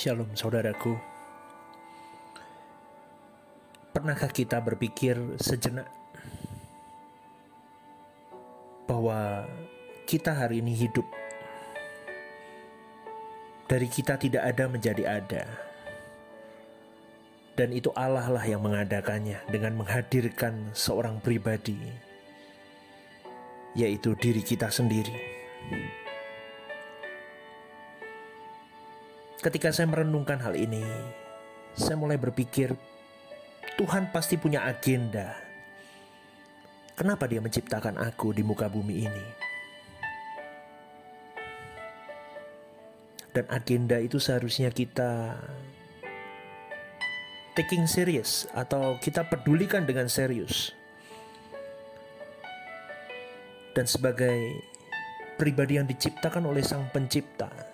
Shalom saudaraku. Pernahkah kita berpikir sejenak Bahwa kita hari ini hidup? Dari kita tidak ada menjadi ada. Dan itu Allah lah yang mengadakannya Dengan menghadirkan seorang pribadi Yaitu diri kita sendiri Ketika saya merenungkan hal ini, saya mulai berpikir, Tuhan pasti punya agenda. Kenapa Dia menciptakan aku di muka bumi ini? Dan agenda itu seharusnya kita taking serious atau kita pedulikan dengan serius. Dan sebagai pribadi yang diciptakan oleh Sang Pencipta,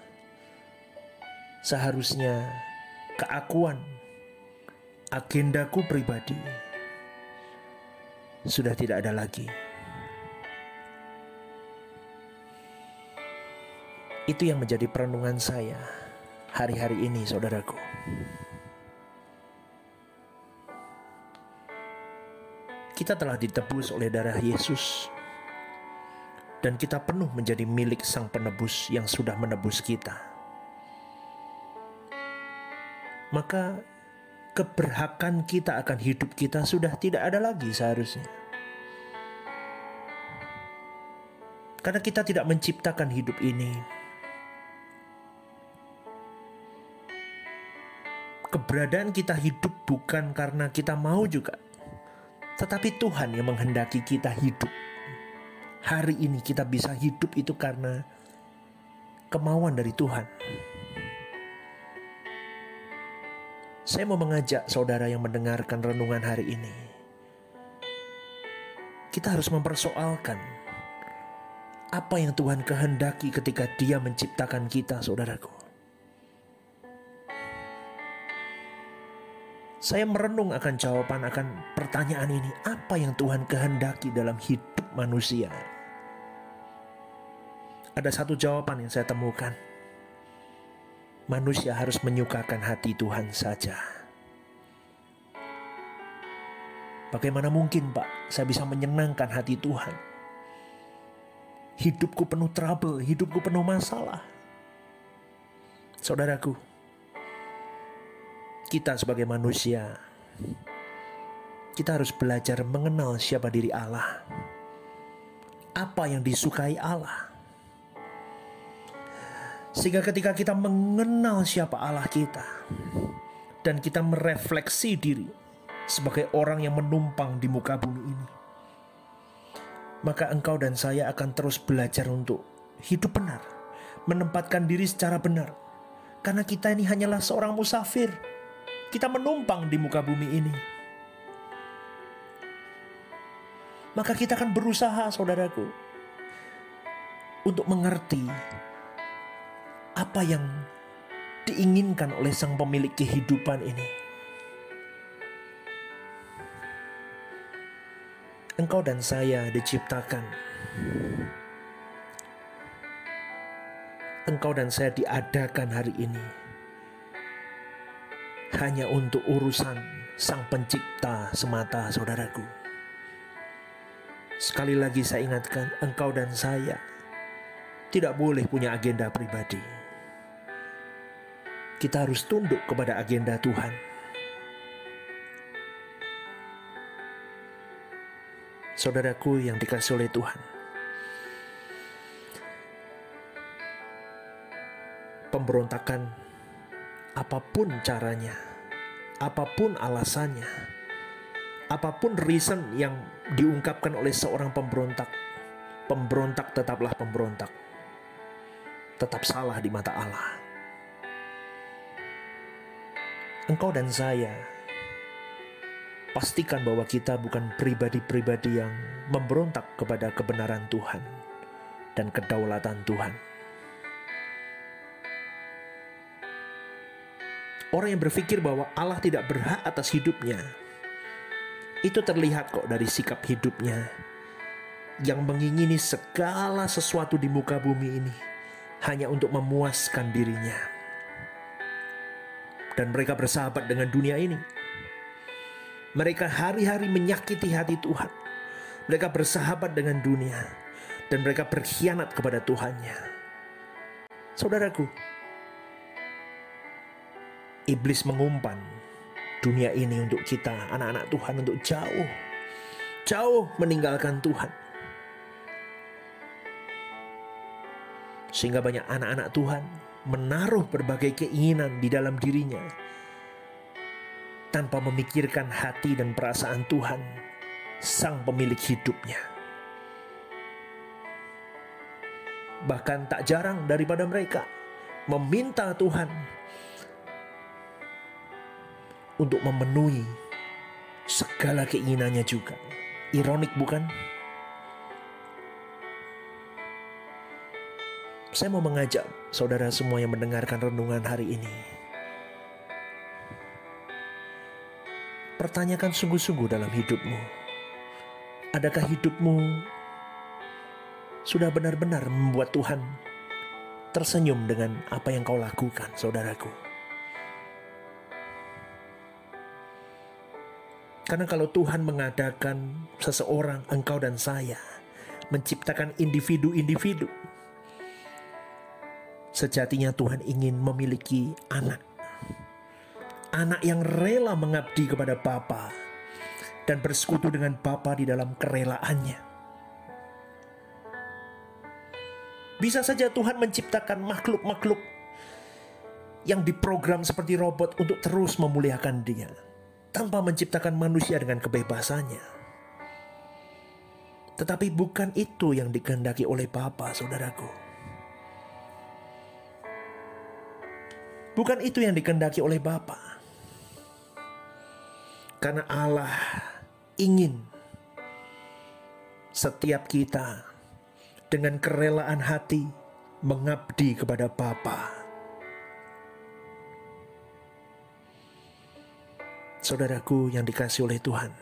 seharusnya keakuan agendaku pribadi sudah tidak ada lagi. Itu yang menjadi perenungan saya hari-hari ini, saudaraku. Kita telah ditebus oleh darah Yesus, dan kita penuh menjadi milik Sang Penebus yang sudah menebus kita maka keberhakan kita akan hidup kita sudah tidak ada lagi seharusnya. Karena kita tidak menciptakan hidup ini. Keberadaan kita hidup bukan karena kita mau juga, tetapi Tuhan yang menghendaki kita hidup. Hari ini kita bisa hidup itu karena kemauan dari Tuhan. Saya mau mengajak saudara yang mendengarkan renungan hari ini. Kita harus mempersoalkan apa yang Tuhan kehendaki ketika Dia menciptakan kita, saudaraku. Saya merenung akan jawaban akan pertanyaan ini, apa yang Tuhan kehendaki dalam hidup manusia? Ada satu jawaban yang saya temukan manusia harus menyukakan hati Tuhan saja. Bagaimana mungkin, Pak, saya bisa menyenangkan hati Tuhan? Hidupku penuh trouble, hidupku penuh masalah. Saudaraku, kita sebagai manusia, kita harus belajar mengenal siapa diri Allah. Apa yang disukai Allah sehingga ketika kita mengenal siapa Allah kita dan kita merefleksi diri sebagai orang yang menumpang di muka bumi ini, maka engkau dan saya akan terus belajar untuk hidup benar, menempatkan diri secara benar. Karena kita ini hanyalah seorang musafir. Kita menumpang di muka bumi ini. Maka kita akan berusaha, saudaraku, untuk mengerti apa yang diinginkan oleh sang pemilik kehidupan ini. Engkau dan saya diciptakan. Engkau dan saya diadakan hari ini hanya untuk urusan Sang Pencipta semata, saudaraku. Sekali lagi saya ingatkan, engkau dan saya tidak boleh punya agenda pribadi kita harus tunduk kepada agenda Tuhan. Saudaraku yang dikasih oleh Tuhan, pemberontakan apa pun caranya, apa pun alasannya, apa pun reason yang diungkapkan oleh seorang pemberontak, pemberontak tetaplah pemberontak, tetap salah di mata Allah engkau dan saya pastikan bahwa kita bukan pribadi-pribadi yang memberontak kepada kebenaran Tuhan dan kedaulatan Tuhan. Orang yang berpikir bahwa Allah tidak berhak atas hidupnya, itu terlihat kok dari sikap hidupnya yang mengingini segala sesuatu di muka bumi ini hanya untuk memuaskan dirinya. Dan mereka bersahabat dengan dunia ini. Mereka hari-hari menyakiti hati Tuhan. Mereka bersahabat dengan dunia dan mereka berkhianat kepada Tuhannya. Saudaraku, iblis mengumpan dunia ini untuk kita, anak-anak Tuhan, untuk jauh, jauh meninggalkan Tuhan. Sehingga banyak anak-anak Tuhan menaruh berbagai keinginan di dalam dirinya tanpa memikirkan hati dan perasaan Tuhan, Sang Pemilik hidupnya. Bahkan tak jarang daripada mereka meminta Tuhan untuk memenuhi segala keinginannya juga. Ironik bukan? Saya mau mengajak saudara semua yang mendengarkan renungan hari ini. Pertanyakan sungguh-sungguh dalam hidupmu. Adakah hidupmu sudah benar-benar membuat Tuhan tersenyum dengan apa yang kau lakukan, saudaraku? Karena kalau Tuhan mengadakan seseorang, engkau dan saya, menciptakan individu-individu, sejatinya Tuhan ingin memiliki anak. Anak yang rela mengabdi kepada Bapa dan bersekutu dengan Bapa di dalam kerelaannya. Bisa saja Tuhan menciptakan makhluk-makhluk yang diprogram seperti robot untuk terus memuliakan Dia tanpa menciptakan manusia dengan kebebasannya. Tetapi bukan itu yang dikehendaki oleh Bapa, saudaraku. Bukan itu yang dikehendaki oleh Bapa. Karena Allah ingin setiap kita dengan kerelaan hati mengabdi kepada Bapa. Saudaraku yang dikasih oleh Tuhan.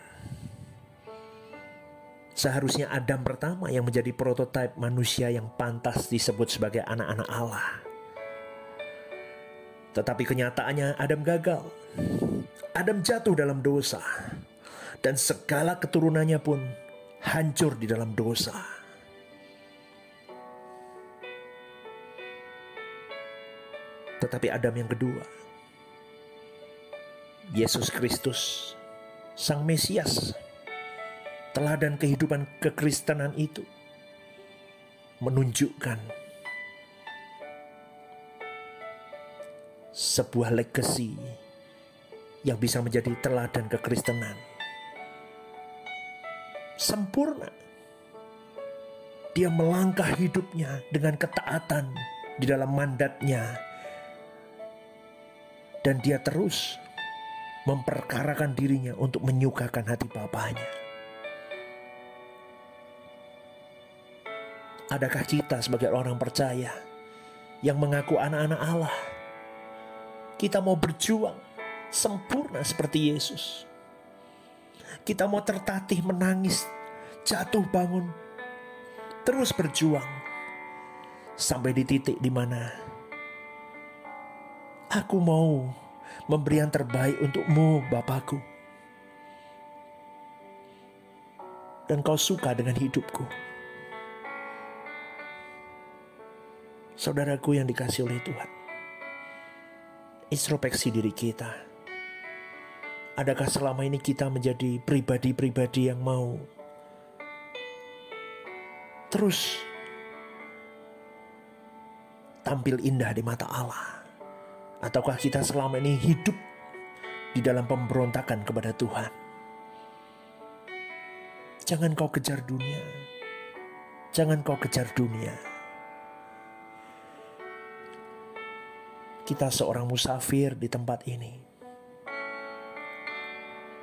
Seharusnya Adam pertama yang menjadi prototipe manusia yang pantas disebut sebagai anak-anak Allah. Tetapi kenyataannya Adam gagal. Adam jatuh dalam dosa. Dan segala keturunannya pun hancur di dalam dosa. Tetapi Adam yang kedua Yesus Kristus, Sang Mesias, teladan kehidupan kekristenan itu menunjukkan sebuah legacy yang bisa menjadi teladan kekristenan. Sempurna. Dia melangkah hidupnya dengan ketaatan di dalam mandatnya. Dan dia terus memperkarakan dirinya untuk menyukakan hati Bapaknya. Adakah kita sebagai orang percaya yang mengaku anak-anak Allah? Kita mau berjuang sempurna seperti Yesus. Kita mau tertatih menangis, jatuh bangun, terus berjuang sampai di titik di mana aku mau memberi yang terbaik untukmu, Bapakku. Dan kau suka dengan hidupku. Saudaraku yang dikasih oleh Tuhan. Introspeksi diri kita. Adakah selama ini kita menjadi pribadi-pribadi yang mau terus tampil indah di mata Allah? Ataukah kita selama ini hidup di dalam pemberontakan kepada Tuhan? Jangan kau kejar dunia. Jangan kau kejar dunia. Kita seorang musafir di tempat ini.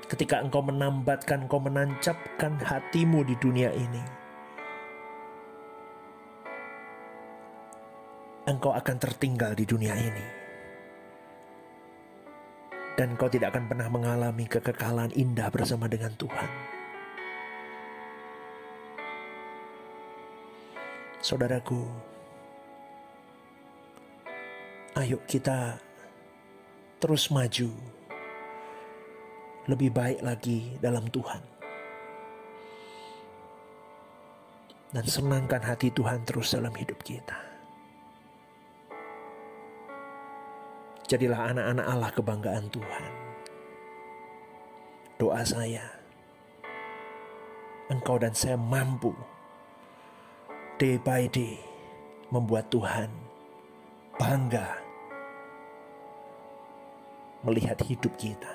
Ketika engkau menambatkan, engkau menancapkan hatimu di dunia ini, engkau akan tertinggal di dunia ini dan kau tidak akan pernah mengalami kekekalan indah bersama dengan Tuhan. Saudaraku, ayo kita terus maju, lebih baik lagi dalam Tuhan. Dan senangkan hati Tuhan terus dalam hidup kita. Jadilah anak-anak Allah kebanggaan Tuhan. Doa saya, engkau dan saya mampu day by day membuat Tuhan bangga melihat hidup kita.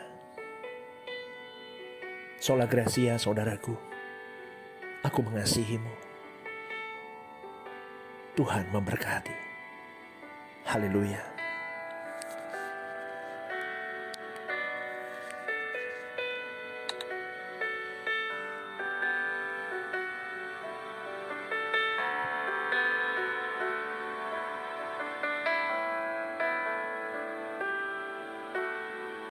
Sola Gracia, saudaraku, aku mengasihimu. Tuhan memberkati. Haleluya.